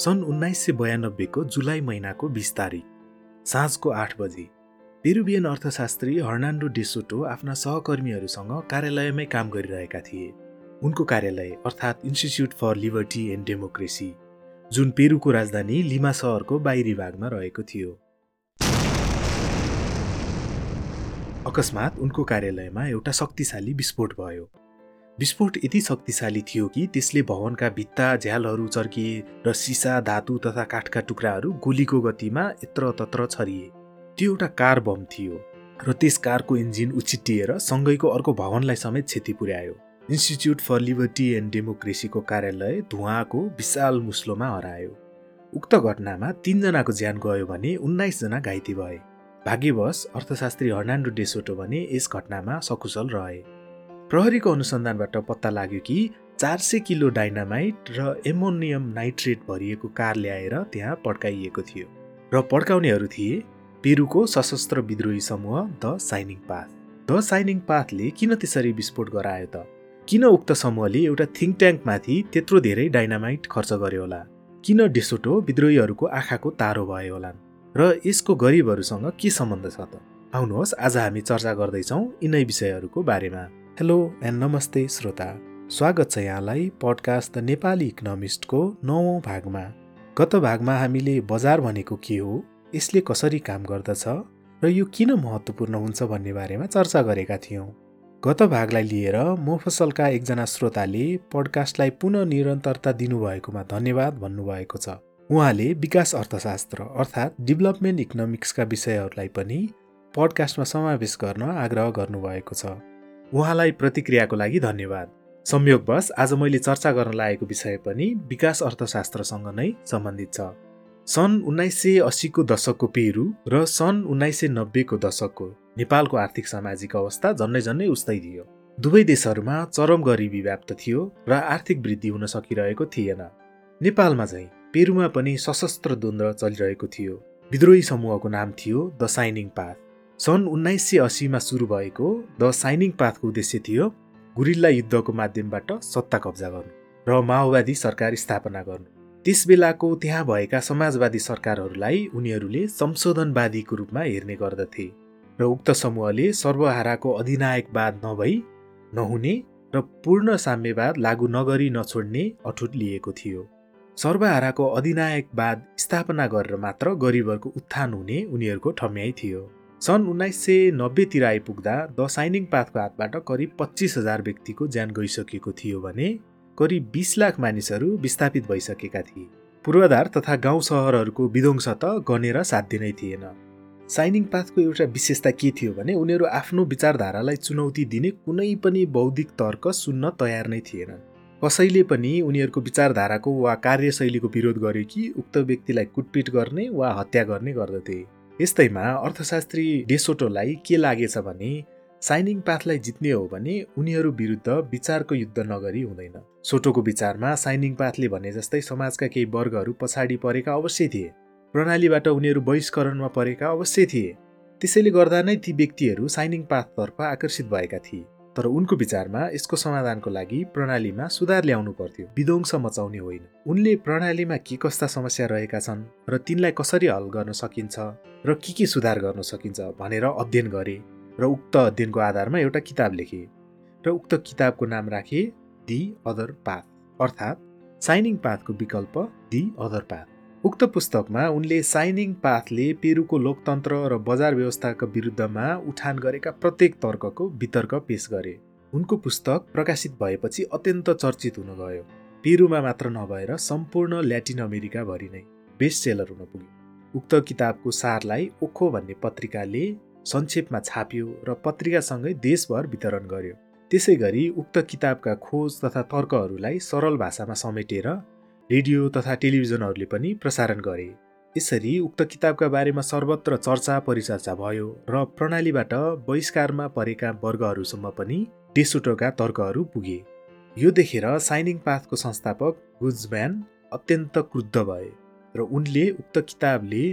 सन् उन्नाइस सय बयानब्बेको जुलाई महिनाको बिस तारिक साँझको आठ बजे पेरुबियन अर्थशास्त्री हर्नान्डो डेसोटो आफ्ना सहकर्मीहरूसँग कार्यालयमै काम गरिरहेका थिए। उनको कार्यालय अर्थात् institute for liberty and democracy जुन पेरुको राजधानी लिमा सहरको बाहिरी भागमा रहेको थियो। अकस्मात उनको कार्यालयमा एउटा शक्तिशाली विस्फोट भयो। विस्फोट यति शक्तिशाली थियो कि त्यसले भवनका भित्ता झ्यालहरू चर्किए र सिसा धातु तथा काठका टुक्राहरू गोलीको गतिमा यत्र तत्र छरिए। त्यो एउटा कार बम थियो र त्यस कारको इन्जिन उछिटिएर सँगैको अर्को भवनलाई समेत क्षति पुर्यायो। इन्स्टिच्युट फर लिबर्टी एन्ड डेमोक्रेसीको कार्यालय धुवाको विशाल मुस्लोमा हरायो। उक्त घटनामा तिनजनाको ज्यान गयो भने उन्नाइसजना घाइते भए। भाग्यवश अर्थशास्त्री हर्नान्डो डेसोटो भने यस घटनामा सकुशल रहे। प्रहरीको अनुसन्धानबाट पत्ता लाग्यो कि चार सय किलो डाइनामाइट र एमोनियम नाइट्रेट भरिएको कार ल्याएर त्यहाँ पड्काइएको थियो र पड्काउनेहरू थिए पेरुको सशस्त्र विद्रोही समूह the shining path. The shining पाथले किन त्यसरी विस्फोट गरायो त? किन उक्त समूहले एउटा थिङ्क ट्याङ्कमाथि त्यत्रो धेरै डाइनामाइट खर्च गर्यो होला? किन डेसोटो विद्रोहीहरूको आँखाको तारो भयो होला र यसको गरिबहरूसँग के सम्बन्ध छ त? आउनुहोस् आज हामी चर्चा गर्दैछौँ यिनै विषयहरूको बारेमा। हेलो एन्ड नमस्ते श्रोता स्वागत छ यहाँलाई पडकास्ट द नेपाली इकोनोमिस्टको नौौँ भागमा गत भागमा हामीले बजार भनेको के हो? यसले कसरी काम गर्दछ? र यो किन महत्त्वपूर्ण हुन्छ भन्ने बारेमा चर्चा गरेका थियौँ। गत भागलाई लिएर मोफसलका एकजना श्रोताले पडकास्टलाई पुनः निरन्तरता दिनुभएकोमा धन्यवाद भन्नुभएको छ। उहाँले विकास अर्थशास्त्र अर्थात् डेभलपमेन्ट इकोनोमिक्सका विषयहरूलाई पनि पडकास्टमा समावेश गर्न आग्रह गर्नुभएको छ। उहाँलाई प्रतिक्रियाको लागि धन्यवाद। संयोगवश आज मैले चर्चा गर्न लागेको विषय पनि विकास अर्थशास्त्रसँग नै सम्बन्धित छ। सन् उन्नाइस सय अस्सीको दशकको पेरु र सन् उन्नाइस सय नब्बेको दशकको नेपालको आर्थिक सामाजिक अवस्था झन्डै झन्डै उस्तै थियो। दुवै देशहरूमा चरम गरिबी व्याप्त थियो र आर्थिक वृद्धि हुन सकिरहेको थिएन। नेपालमा चाहिँ पेरुमा पनि सशस्त्र द्वन्द्व चलिरहेको थियो। विद्रोही समूहको नाम थियो द साइनिङ पाथ। सन् उन्नाइस सय अस्सीमा सुरु भएको द साइनिङ पाथको उद्देश्य थियो गुरिल्ला युद्धको माध्यमबाट सत्ता कब्जा गर्नु र माओवादी सरकार स्थापना गर्नु। त्यस बेलाको त्यहाँ भएका समाजवादी सरकारहरूलाई उनीहरूले संशोधनवादीको रूपमा हेर्ने गर्दथे र उक्त समूहले सर्वहाराको अधिनायकवाद नभई नहुने र पूर्ण साम्यवाद लागू नगरी नछोड्ने अठुट लिएको थियो। सर्वहाराको अधिनायकवाद स्थापना गरेर मात्र गरिबहरूको उत्थान हुने उनीहरूको ठम्याइ थियो। सन् उन्नाइस सय नब्बेतिर आइपुग्दा द साइनिङ पाथको हातबाट करिब पच्चिस हजार व्यक्तिको ज्यान गइसकेको थियो भने करिब बिस लाख मानिसहरू विस्थापित भइसकेका थिए। पूर्वाधार तथा गाउँ सहरहरूको विध्वंस त गनेर साध्य नै थिएन। साइनिङ पाथको एउटा विशेषता के थियो भने उनीहरू आफ्नो विचारधारालाई चुनौती दिने कुनै पनि बौद्धिक तर्क सुन्न तयार नै थिएनन्। कसैले पनि उनीहरूको विचारधाराको वा कार्यशैलीको विरोध गरे कि उक्त व्यक्तिलाई कुटपिट गर्ने वा हत्या गर्ने गर्दथे। यस्तैमा अर्थशास्त्री डेसोटोलाई के लागेछ भने साइनिङ पाथलाई जित्ने हो भने उनीहरू विरुद्ध विचारको युद्ध नगरी हुँदैन। सोटोको विचारमा साइनिङ पाथले भने जस्तै समाजका केही वर्गहरू पछाडि परेका अवश्य थिए। प्रणालीबाट उनीहरू बहिष्करणमा परेका अवश्य थिए। त्यसैले गर्दा नै ती व्यक्तिहरू साइनिङ पाथतर्फ आकर्षित भएका थिए। तर उनको विचारमा यसको समाधानको लागि प्रणालीमा सुधार ल्याउनु पर्थ्यो। विध्वंस मचाउने होइन। उनले प्रणालीमा के कस्ता समस्या रहेका छन् र तिनलाई कसरी हल गर्न सकिन्छ र के के सुधार गर्न सकिन्छ भनेर अध्ययन गरे र उक्त अध्ययनको आधारमा एउटा किताब लेखे र उक्त किताबको नाम राखे दि अदर पाथ अर्थात् साइनिङ पाथको विकल्प दि अदर पाथ। उक्त पुस्तकमा उनले साइनिङ पाथले पेरुको लोकतन्त्र र बजार व्यवस्थाको विरुद्धमा उठान गरेका प्रत्येक तर्कको वितर्क पेश गरे। उनको पुस्तक प्रकाशित भएपछि अत्यन्त चर्चित हुन गयो पेरुमा मात्र नभएर सम्पूर्ण ल्याटिन अमेरिकाभरि नै बेस्ट सेलर हुन पुग्यो। उक्त किताबको सारलाई ओखो भन्ने पत्रिकाले संक्षेपमा छाप्यो र पत्रिकासँगै देशभर वितरण गर्यो। त्यसै गरी उक्त किताबका खोज तथा तर्कहरूलाई सरल भाषामा समेटेर रेडियो तथा टेलिभिजनहरूले पनि प्रसारण गरे। यसरी उक्त किताबका बारेमा सर्वत्र चर्चा परिचर्चा भयो र प्रणालीबाट बहिष्कारमा परेका वर्गहरूसम्म पनि डेसुटोका तर्कहरू पुगे। यो देखेर साइनिङ पाथको संस्थापक गुजम्यान अत्यन्त क्रुद्ध भए र उनले उक्त किताबले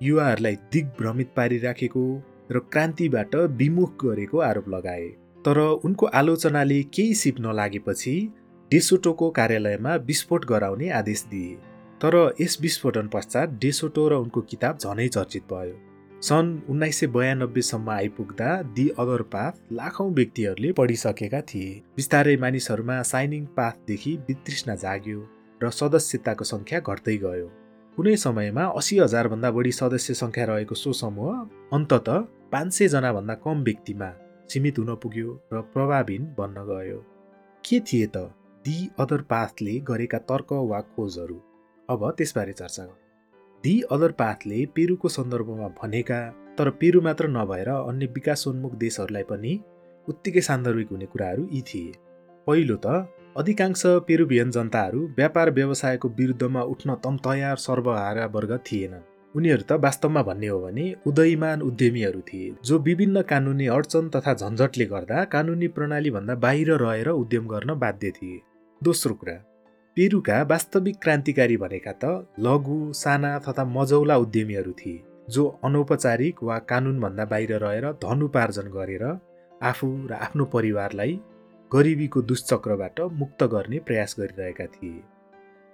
युवाहरूलाई दिग्भ्रमित पारिराखेको र क्रान्तिबाट विमुख गरेको आरोप लगाए। तर उनको आलोचनाले केही सिप नलागेपछि डेसोटोको कार्यालयमा विस्फोट गराउने आदेश दिए। तर यस विस्फोटन पश्चात डेसोटो र उनको किताब झनै चर्चित भयो। सन् उन्नाइस सय बयानब्बेसम्म आइपुग्दा दि अदर पाथ लाखौँ व्यक्तिहरूले पढिसकेका थिए। बिस्तारै मानिसहरूमा साइनिङ पाथदेखि वितृष्णा जाग्यो र सदस्यताको सङ्ख्या घट्दै गयो। कुनै समयमा असी हजारभन्दा बढी सदस्य सङ्ख्या रहेको सो समूह अन्तत पाँच सयजनाभन्दा कम व्यक्तिमा सीमित हुन पुग्यो र प्रभावहीन बन्न गयो। के थिए त? दि अदर पाथले गरेका तर्क वा खोजहरू। अब त्यसबारे चर्चा गरौँ। दि अदर पाथले पेरुको सन्दर्भमा भनेका तर पेरु मात्र नभएर अन्य विकासोन्मुख देशहरूलाई पनि उत्तिकै सान्दर्भिक हुने कुराहरू यी थिए। पहिलो त अधिकांश पेरुभियन जनताहरू व्यापार व्यवसायको विरुद्धमा उठ्न तम तयार सर्वहारा वर्ग थिएनन्। उनीहरू त वास्तवमा भन्ने हो भने उदयमान उद्यमीहरू थिए जो विभिन्न कानुनी अडचन तथा झन्झटले गर्दा कानुनी प्रणालीभन्दा बाहिर रहेर उद्यम गर्न बाध्य थिए। दोस्रो कुरा पेरुका वास्तविक क्रान्तिकारी भनेका त लघु साना तथा मजौला उद्यमीहरू थिए जो अनौपचारिक वा कानुनभन्दा बाहिर रहेर धन उपार्जन गरेर आफू र आफ्नो परिवारलाई गरिबीको दुश्चक्रबाट मुक्त गर्ने प्रयास गरिरहेका थिए।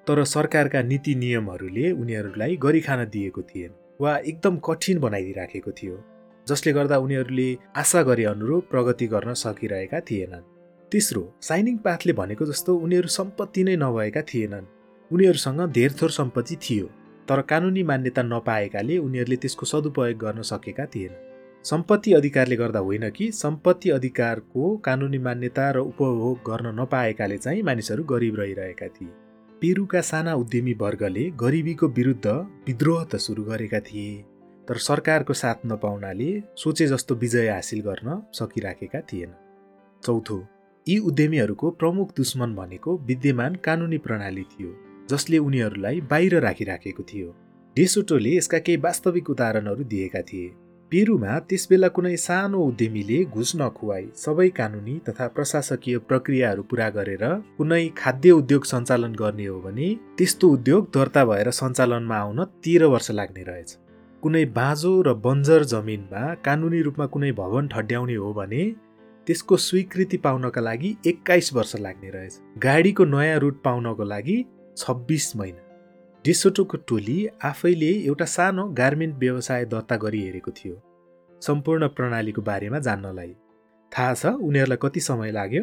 तर सरकारका नीति नियमहरूले उनीहरूलाई गरी खान दिएको थिएन वा एकदम कठिन बनाइदिइराखेको थियो जसले गर्दा उनीहरूले आशा गरे अनुरूप प्रगति गर्न सकिरहेका थिएनन्। तेस्रो साइनिङ पाथले भनेको जस्तो उनीहरू सम्पत्ति नै नभएका थिएनन्। उनीहरूसँग धेर थोर सम्पत्ति थियो तर कानुनी मान्यता नपाएकाले उनीहरूले त्यसको सदुपयोग गर्न सकेका थिएन। सम्पत्ति अधिकारले गर्दा होइन कि सम्पत्ति अधिकारको कानुनी मान्यता र उपभोग गर्न नपाएकाले चाहिँ मानिसहरू गरिब रहिरहेका थिए। पेरुका साना उद्यमी वर्गले गरिबीको विरुद्ध विद्रोह त सुरु गरेका थिए तर सरकारको साथ नपाउनाले सोचे जस्तो विजय हासिल गर्न सकिराखेका थिएन। चौथो यी उद्यमीहरूको प्रमुख दुश्मन भनेको विद्यमान कानुनी प्रणाली थियो जसले उनीहरूलाई बाहिर राखिराखेको थियो। डेसोटोले यसका केही वास्तविक उदाहरणहरू दिएका थिए। पेरुमा त्यसबेला कुनै सानो उद्यमीले घुस नखुवाई सबै कानुनी तथा प्रशासकीय प्रक्रियाहरू पुरा गरेर कुनै खाद्य उद्योग सञ्चालन गर्ने हो भने त्यस्तो उद्योग दर्ता भएर सञ्चालनमा आउन तेह्र वर्ष लाग्ने रहेछ। कुनै बाँझो र बन्जर जमिनमा कानुनी रूपमा कुनै भवन ठड्याउने हो भने त्यसको स्वीकृति पाउनका लागि एक्काइस वर्ष लाग्ने रहेछ। गाडीको नयाँ रुट पाउनको लागि छब्बिस महिना। डेसोटोको टोली आफैले एउटा सानो गार्मेन्ट व्यवसाय दर्ता गरिहेरेको थियो। सम्पूर्ण प्रणालीको बारेमा जान्नलाई। थाहा छ उनीहरूलाई कति समय लाग्यो?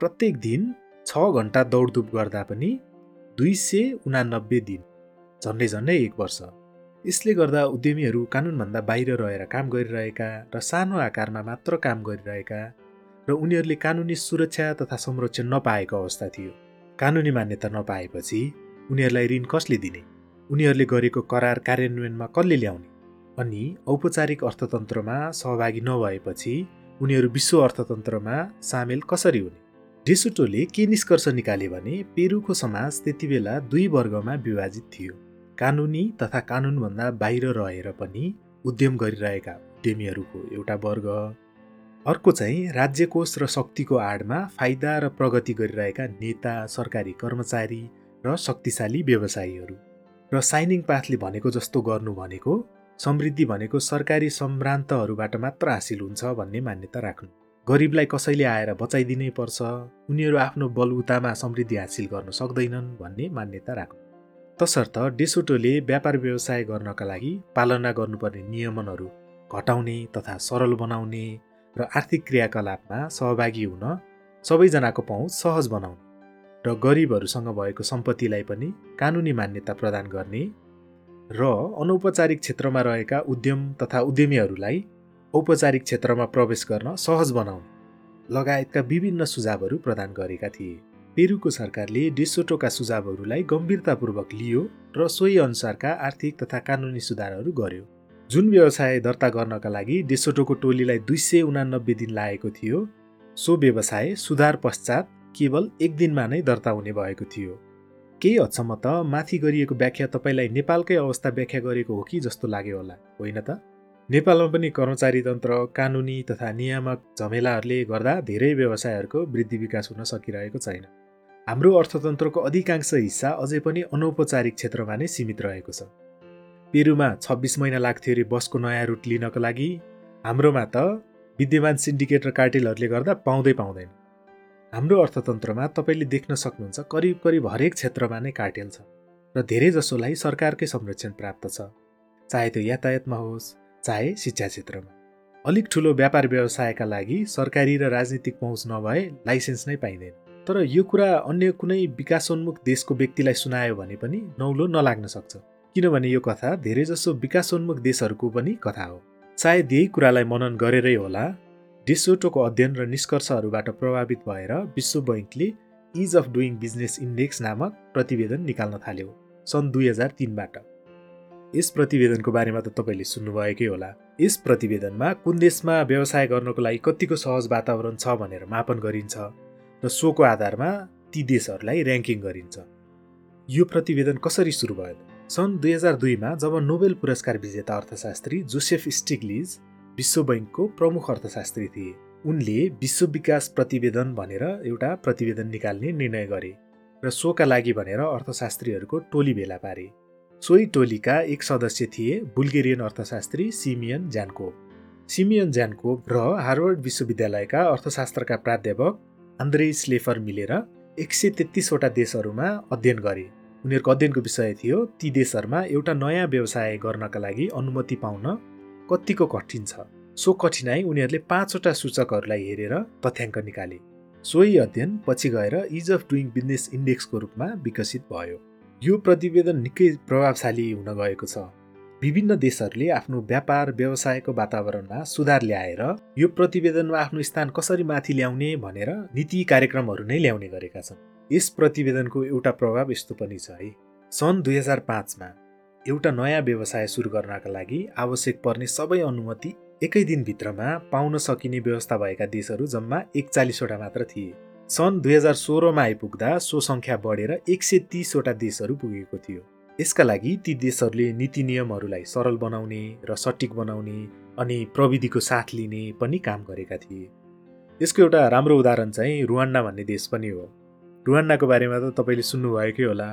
प्रत्येक दिन छ घन्टा दौडधुप गर्दा पनि दुई सय उनानब्बे दिन। झन्डै झन्डै एक वर्ष। यसले गर्दा उद्यमीहरू कानुनभन्दा बाहिर रहेर काम गरिरहेका र सानो आकारमा मात्र काम गरिरहेका र उनीहरूले कानुनी सुरक्षा तथा संरक्षण नपाएको अवस्था थियो। कानुनी मान्यता नपाएपछि उनीहरूलाई ऋण कसले दिने? उनीहरूले गरेको करार कार्यान्वयनमा कसले ल्याउने? अनि औपचारिक अर्थतन्त्रमा सहभागी नभएपछि उनीहरू विश्व अर्थतन्त्रमा सामेल कसरी हुने? डेसुटोले के निष्कर्ष निकाले भने पेरुको समाज त्यति बेला दुई वर्गमा विभाजित थियो। कानुनी तथा कानुनभन्दा बाहिर रहेर पनि उद्यम गरिरहेका उद्यमीहरूको एउटा वर्ग। अर्को चाहिँ राज्यकोष र शक्तिको आडमा फाइदा र प्रगति गरिरहेका नेता सरकारी कर्मचारी र शक्तिशाली व्यवसायीहरू। र साइनिङ पाथले भनेको जस्तो गर्नु भनेको समृद्धि भनेको सरकारी सम्भ्रान्तहरूबाट मात्र हासिल हुन्छ भन्ने मान्यता राख्नु। गरिबलाई कसैले आएर बचाइदिनै पर्छ उनीहरू आफ्नो बलबुतामा समृद्धि हासिल गर्न सक्दैनन् भन्ने मान्यता राख्नु। तसर्थ डेसोटोले व्यापार व्यवसाय गर्नका लागि पालना गर्नुपर्ने नियमनहरू घटाउने तथा सरल बनाउने र आर्थिक क्रियाकलापमा सहभागी हुन सबैजनाको पहुँच सहज बनाउने र गरिबहरूसँग भएको सम्पत्तिलाई पनि कानुनी मान्यता प्रदान गर्ने र अनौपचारिक क्षेत्रमा रहेका उद्यम तथा उद्यमीहरूलाई औपचारिक क्षेत्रमा प्रवेश गर्न सहज बनाउने लगायतका विभिन्न सुझावहरू प्रदान गरेका थिए। पेरुको सरकारले डेसोटोका सुझावहरूलाई गम्भीरतापूर्वक लियो र सोही अनुसारका आर्थिक तथा कानुनी सुधारहरू गर्यो। जुन व्यवसाय दर्ता गर्नका लागि डेसोटोको टोलीलाई दुई सय उनानब्बे दिन लागेको थियो सो व्यवसाय सुधार पश्चात केवल एक दिनमा नै दर्ता हुने भएको थियो। केही हदसम्म त माथि गरिएको व्याख्या तपाईँलाई नेपालकै अवस्था व्याख्या गरेको हो कि जस्तो लाग्यो होला होइन त? नेपालमा पनि कर्मचारी तन्त्र कानुनी तथा नियामक झमेलाहरूले गर्दा धेरै व्यवसायहरूको वृद्धि विकास हुन सकिरहेको छैन। हाम्रो अर्थतन्त्रको अधिकांश हिस्सा अझै पनि अनौपचारिक क्षेत्रमा नै सीमित रहेको छ। पेरुमा छब्बिस महिना लाग्थ्यो अरे बसको नयाँ रुट लिनको लागि। हाम्रोमा त विद्यमान सिन्डिकेट र कार्टेलहरूले गर्दा पाउँदै पाउँदैन। हाम्रो अर्थतन्त्रमा तपाईँले देख्न सक्नुहुन्छ करिब करिब हरेक क्षेत्रमा नै कार्टेल छ र धेरैजसोलाई सरकारकै संरक्षण प्राप्त छ। चाहे त्यो यातायातमा होस् चाहे शिक्षा क्षेत्रमा। अलिक ठुलो व्यापार व्यवसायका लागि सरकारी र राजनीतिक पहुँच नभए लाइसेन्स नै पाइँदैन। तर यो कुरा अन्य कुनै विकासोन्मुख देशको व्यक्तिलाई सुनायो भने पनि नौलो नलाग्न सक्छ। किनभने यो कथा धेरैजसो विकासोन्मुख देशहरूको पनि कथा हो। सायद यही कुरालाई मनन गरेरै होला। डेसोटोको अध्ययन र निष्कर्षहरूबाट प्रभावित भएर विश्व बैङ्कले ease of doing business index नामक प्रतिवेदन निकाल्न थाल्यो सन् दुई हजार तिनबाट। यस प्रतिवेदनको बारेमा त तपाईँले सुन्नुभएकै होला। यस प्रतिवेदनमा कुन देशमा व्यवसाय गर्नको लागि कतिको सहज वातावरण छ भनेर मापन गरिन्छ र सोको आधारमा ती देशहरूलाई ऱ्याङ्किङ गरिन्छ। यो प्रतिवेदन कसरी सुरु भयो? सन् दुई हजार दुईमा जब नोबेल पुरस्कार विजेता अर्थशास्त्री जोसेफ स्टिग्लिज विश्व बैङ्कको प्रमुख अर्थशास्त्री थिए उनले विश्व विकास प्रतिवेदन भनेर एउटा प्रतिवेदन निकाल्ने निर्णय गरे र सोका लागि भनेर अर्थशास्त्रीहरूको टोली भेला पारे। सोही टोलीका एक सदस्य थिए बुल्गेरियन अर्थशास्त्री सिमियन ज्यान्कोभ सिमियन ज्यान्कोभ र हार्वर्ड विश्वविद्यालयका अर्थशास्त्रका प्राध्यापक आन्द्रे स्लेफर मिलेर एक सय तेत्तिसवटा देशहरूमा अध्ययन गरे। उनीहरूको अध्ययनको विषय थियो ती देशहरूमा एउटा नयाँ व्यवसाय गर्नका लागि अनुमति पाउन कतिको कठिन छ। सो कठिनाई उनीहरूले पाँचवटा सूचकहरूलाई हेरेर तथ्याङ्क निकाले। सोही अध्ययन पछि गएर इज अफ डुइङ बिजनेस इन्डेक्सको रूपमा विकसित भयो। यो प्रतिवेदन निकै प्रभावशाली हुन गएको छ। विभिन्न देशहरूले आफ्नो व्यापार व्यवसायको वातावरणमा सुधार ल्याएर यो प्रतिवेदनमा आफ्नो स्थान कसरी माथि ल्याउने भनेर नीति कार्यक्रमहरू नै ल्याउने गरेका छन्। यस प्रतिवेदनको एउटा प्रभाव यस्तो पनि छ है। सन् दुई हजार पाँचमा एउटा नयाँ व्यवसाय सुरु गर्नका लागि आवश्यक पर्ने सबै अनुमति एकै दिनभित्रमा पाउन सकिने व्यवस्था भएका देशहरू जम्मा एकचालिसवटा मात्र थिए। सन् दुई हजार सोह्रमा आइपुग्दा सो सङ्ख्या बढेर एक सय तिसवटा देशहरू पुगेको थियो। यसका लागि ती देशहरूले नीति नियमहरूलाई सरल बनाउने र सटिक बनाउने अनि प्रविधिको साथ लिने पनि काम गरेका थिए। यसको एउटा राम्रो उदाहरण चाहिँ रुवान्डा भन्ने देश पनि हो। रुवान्डाको बारेमा त तपाईँले सुन्नुभएकै होला।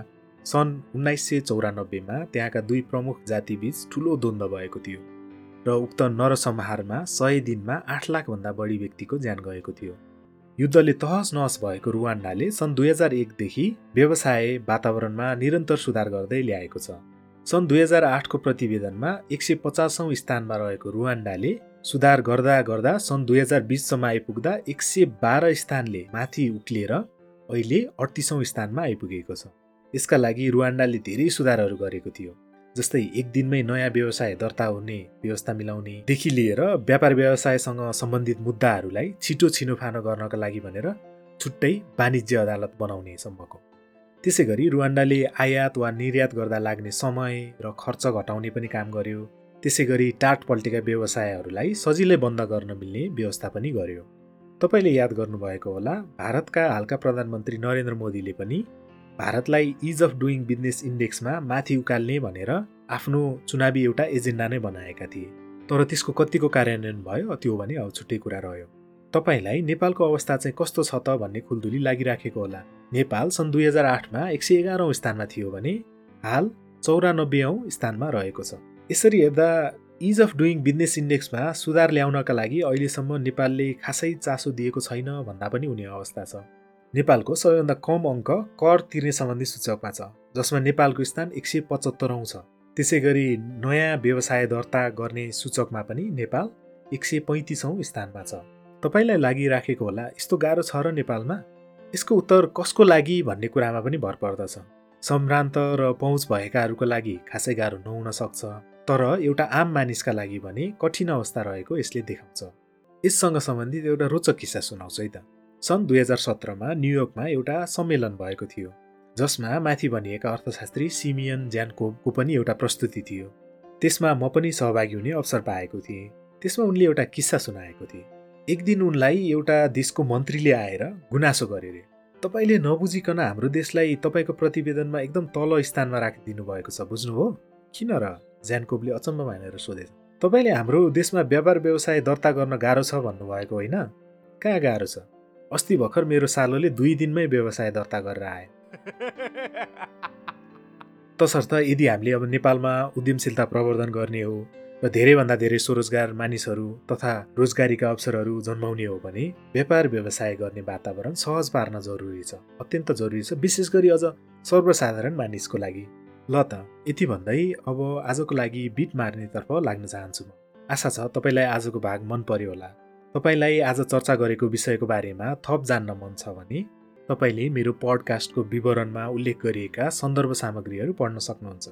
सन् उन्नाइस सय चौरानब्बेमा त्यहाँका दुई प्रमुख जातिबीच ठुलो द्वन्द्व भएको थियो र उक्त नरसंहारमा सय दिनमा आठ लाखभन्दा बढी व्यक्तिको ज्यान गएको थियो। युद्धले तहस नहस भएको रुवान्डाले सन् दुई हजार एकदेखि व्यवसाय वातावरणमा निरन्तर सुधार गर्दै ल्याएको छ। सन् दुई हजार आठको प्रतिवेदनमा एक सय पचासौँ स्थानमा रहेको रुवान्डाले सुधार गर्दा गर्दा सन् दुई हजार बिससम्म आइपुग्दा एक सय बाह्र स्थानले माथि उक्लिएर अहिले अडतिसौँ स्थानमा आइपुगेको छ। यसका लागि रुवान्डाले धेरै सुधारहरू गरेको थियो। जस्तै एक दिनमै नयाँ व्यवसाय दर्ता हुने व्यवस्था मिलाउनेदेखि लिएर व्यापार व्यवसायसँग सम्बन्धित मुद्दाहरूलाई छिटो छिनोफानो गर्नका लागि भनेर छुट्टै वाणिज्य अदालत बनाउने सम्मको त्यसै गरी रुवान्डाले आयात वा निर्यात गर्दा लाग्ने समय र खर्च घटाउने पनि काम गर्यो। त्यसै गरी टाट पल्टेका व्यवसायहरूलाई सजिलै बन्द गर्न मिल्ने व्यवस्था पनि गर्यो। तपाईँले याद गर्नुभएको होला भारतका हालका प्रधानमन्त्री नरेन्द्र मोदीले पनि भारतलाई इज अफ डुइङ बिजनेस इन्डेक्समा माथि उकाल्ने भनेर आफ्नो चुनावी एउटा एजेन्डा नै बनाएका थिए। तर त्यसको कतिको कार्यान्वयन भयो त्यो भने अब छुट्टै कुरा रह्यो। तपाईँलाई नेपालको अवस्था चाहिँ कस्तो छ त भन्ने खुल्दुली लागिराखेको होला। नेपाल सन् दुई हजार आठमा एक सय एघारौँ स्थानमा थियो भने हाल चौरानब्बेौँ स्थानमा रहेको छ। यसरी हेर्दा इज अफ डुइङ बिजनेस इन्डेक्समा सुधार ल्याउनका लागि अहिलेसम्म नेपालले खासै चासो दिएको छैन भन्दा पनि हुने अवस्था छ। नेपालको सबैभन्दा कम अङ्क कर तिर्ने सम्बन्धी सूचकमा छ जसमा नेपालको स्थान एक सय पचहत्तरौँ छ। त्यसै गरी नयाँ व्यवसाय दर्ता गर्ने सूचकमा पनि नेपाल एक सय पैँतिसौँ स्थानमा छ। तपाईँलाई लागिराखेको होला यस्तो गाह्रो छ र नेपालमा? यसको उत्तर कसको लागि भन्ने कुरामा पनि भर पर्दछ। सम्भ्रान्त र पहुँच भएकाहरूको लागि खासै गाह्रो नहुन सक्छ तर एउटा आम मानिसका लागि भने कठिन अवस्था रहेको यसले देखाउँछ। यससँग सम्बन्धित एउटा रोचक किस्सा सुनाउँछु है त। सन् दुई हजार सत्रमा न्युयोर्कमा एउटा सम्मेलन भएको थियो जसमा माथि भनिएका अर्थशास्त्री सिमियन ज्यानकोको पनि एउटा प्रस्तुति थियो। त्यसमा म पनि सहभागी हुने अवसर पाएको थिएँ। त्यसमा उनले एउटा किस्सा सुनाएको थिए। एक दिन उनलाई एउटा देशको मन्त्रीले आएर गुनासो गरे रे। तपाईँले नबुझिकन हाम्रो देशलाई तपाईँको प्रतिवेदनमा एकदम तल स्थानमा राखिदिनु भएको छ बुझ्नुभयो? किन र? ज्यानकोबले अचम्म मानेर सोधे तपाईँले हाम्रो देशमा व्यापार व्यवसाय दर्ता गर्न गाह्रो छ भन्नुभएको होइन? कहाँ गाह्रो छ? अस्ति भर्खर मेरो सालोले दुई दिनमै व्यवसाय दर्ता गरेर आए। तसर्थ यदि हामीले अब नेपालमा उद्यमशीलता प्रवर्धन गर्ने हो र धेरैभन्दा धेरै स्वरोजगार मानिसहरू तथा रोजगारीका अवसरहरू जन्माउने हो भने व्यापार व्यवसाय गर्ने वातावरण सहज पार्न जरुरी छ अत्यन्त जरुरी छ विशेष गरी अझ सर्वसाधारण मानिसको लागि। ल त यति भन्दै अब आजको लागि बिट मार्नेतर्फ लाग्न चाहन्छु म। आशा छ तपाईँलाई आजको भाग मन पर्यो होला। तपाईँलाई आज चर्चा गरेको विषयको बारेमा थप जान्न मन छ भने तपाईँले मेरो पडकास्टको विवरणमा उल्लेख गरिएका सन्दर्भ सामग्रीहरू पढ्न सक्नुहुन्छ।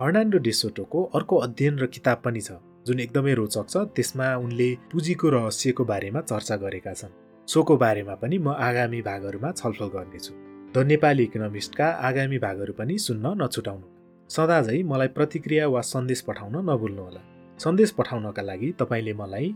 हर्नान्डो डेसोटोको अर्को अध्ययन र किताब पनि छ जुन एकदमै रोचक छ त्यसमा उनले पुँजीको रहस्यको बारेमा चर्चा गरेका छन्। सोको बारेमा पनि म आगामी भागहरूमा छलफल गर्नेछु। द नेपाली इकोनोमिस्टका आगामी भागहरू पनि सुन्न नछुटाउनु। सदाझै मलाई प्रतिक्रिया वा सन्देश पठाउन नभुल्नुहोला। सन्देश पठाउनका लागि तपाईँले मलाई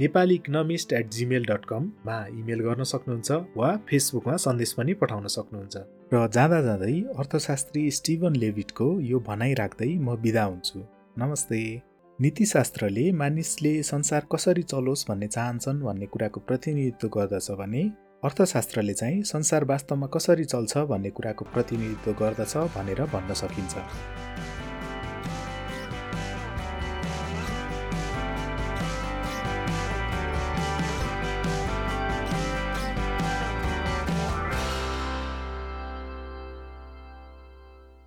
Nepali economist at Gmail dot कममा इमेल गर्न सक्नुहुन्छ वा फेसबुकमा सन्देश पनि पठाउन सक्नुहुन्छ। र जाँदा जाँदै अर्थशास्त्री स्टिभन लेभिटको यो भनाइ राख्दै म बिदा हुन्छु। नमस्ते। नीतिशास्त्रले मानिसले संसार कसरी चलोस् भन्ने चाहन्छन् भन्ने कुराको प्रतिनिधित्व गर्दछ भने अर्थशास्त्रले चाहिँ संसार वास्तवमा कसरी चल्छ भन्ने कुराको प्रतिनिधित्व गर्दछ भनेर भन्न सकिन्छ।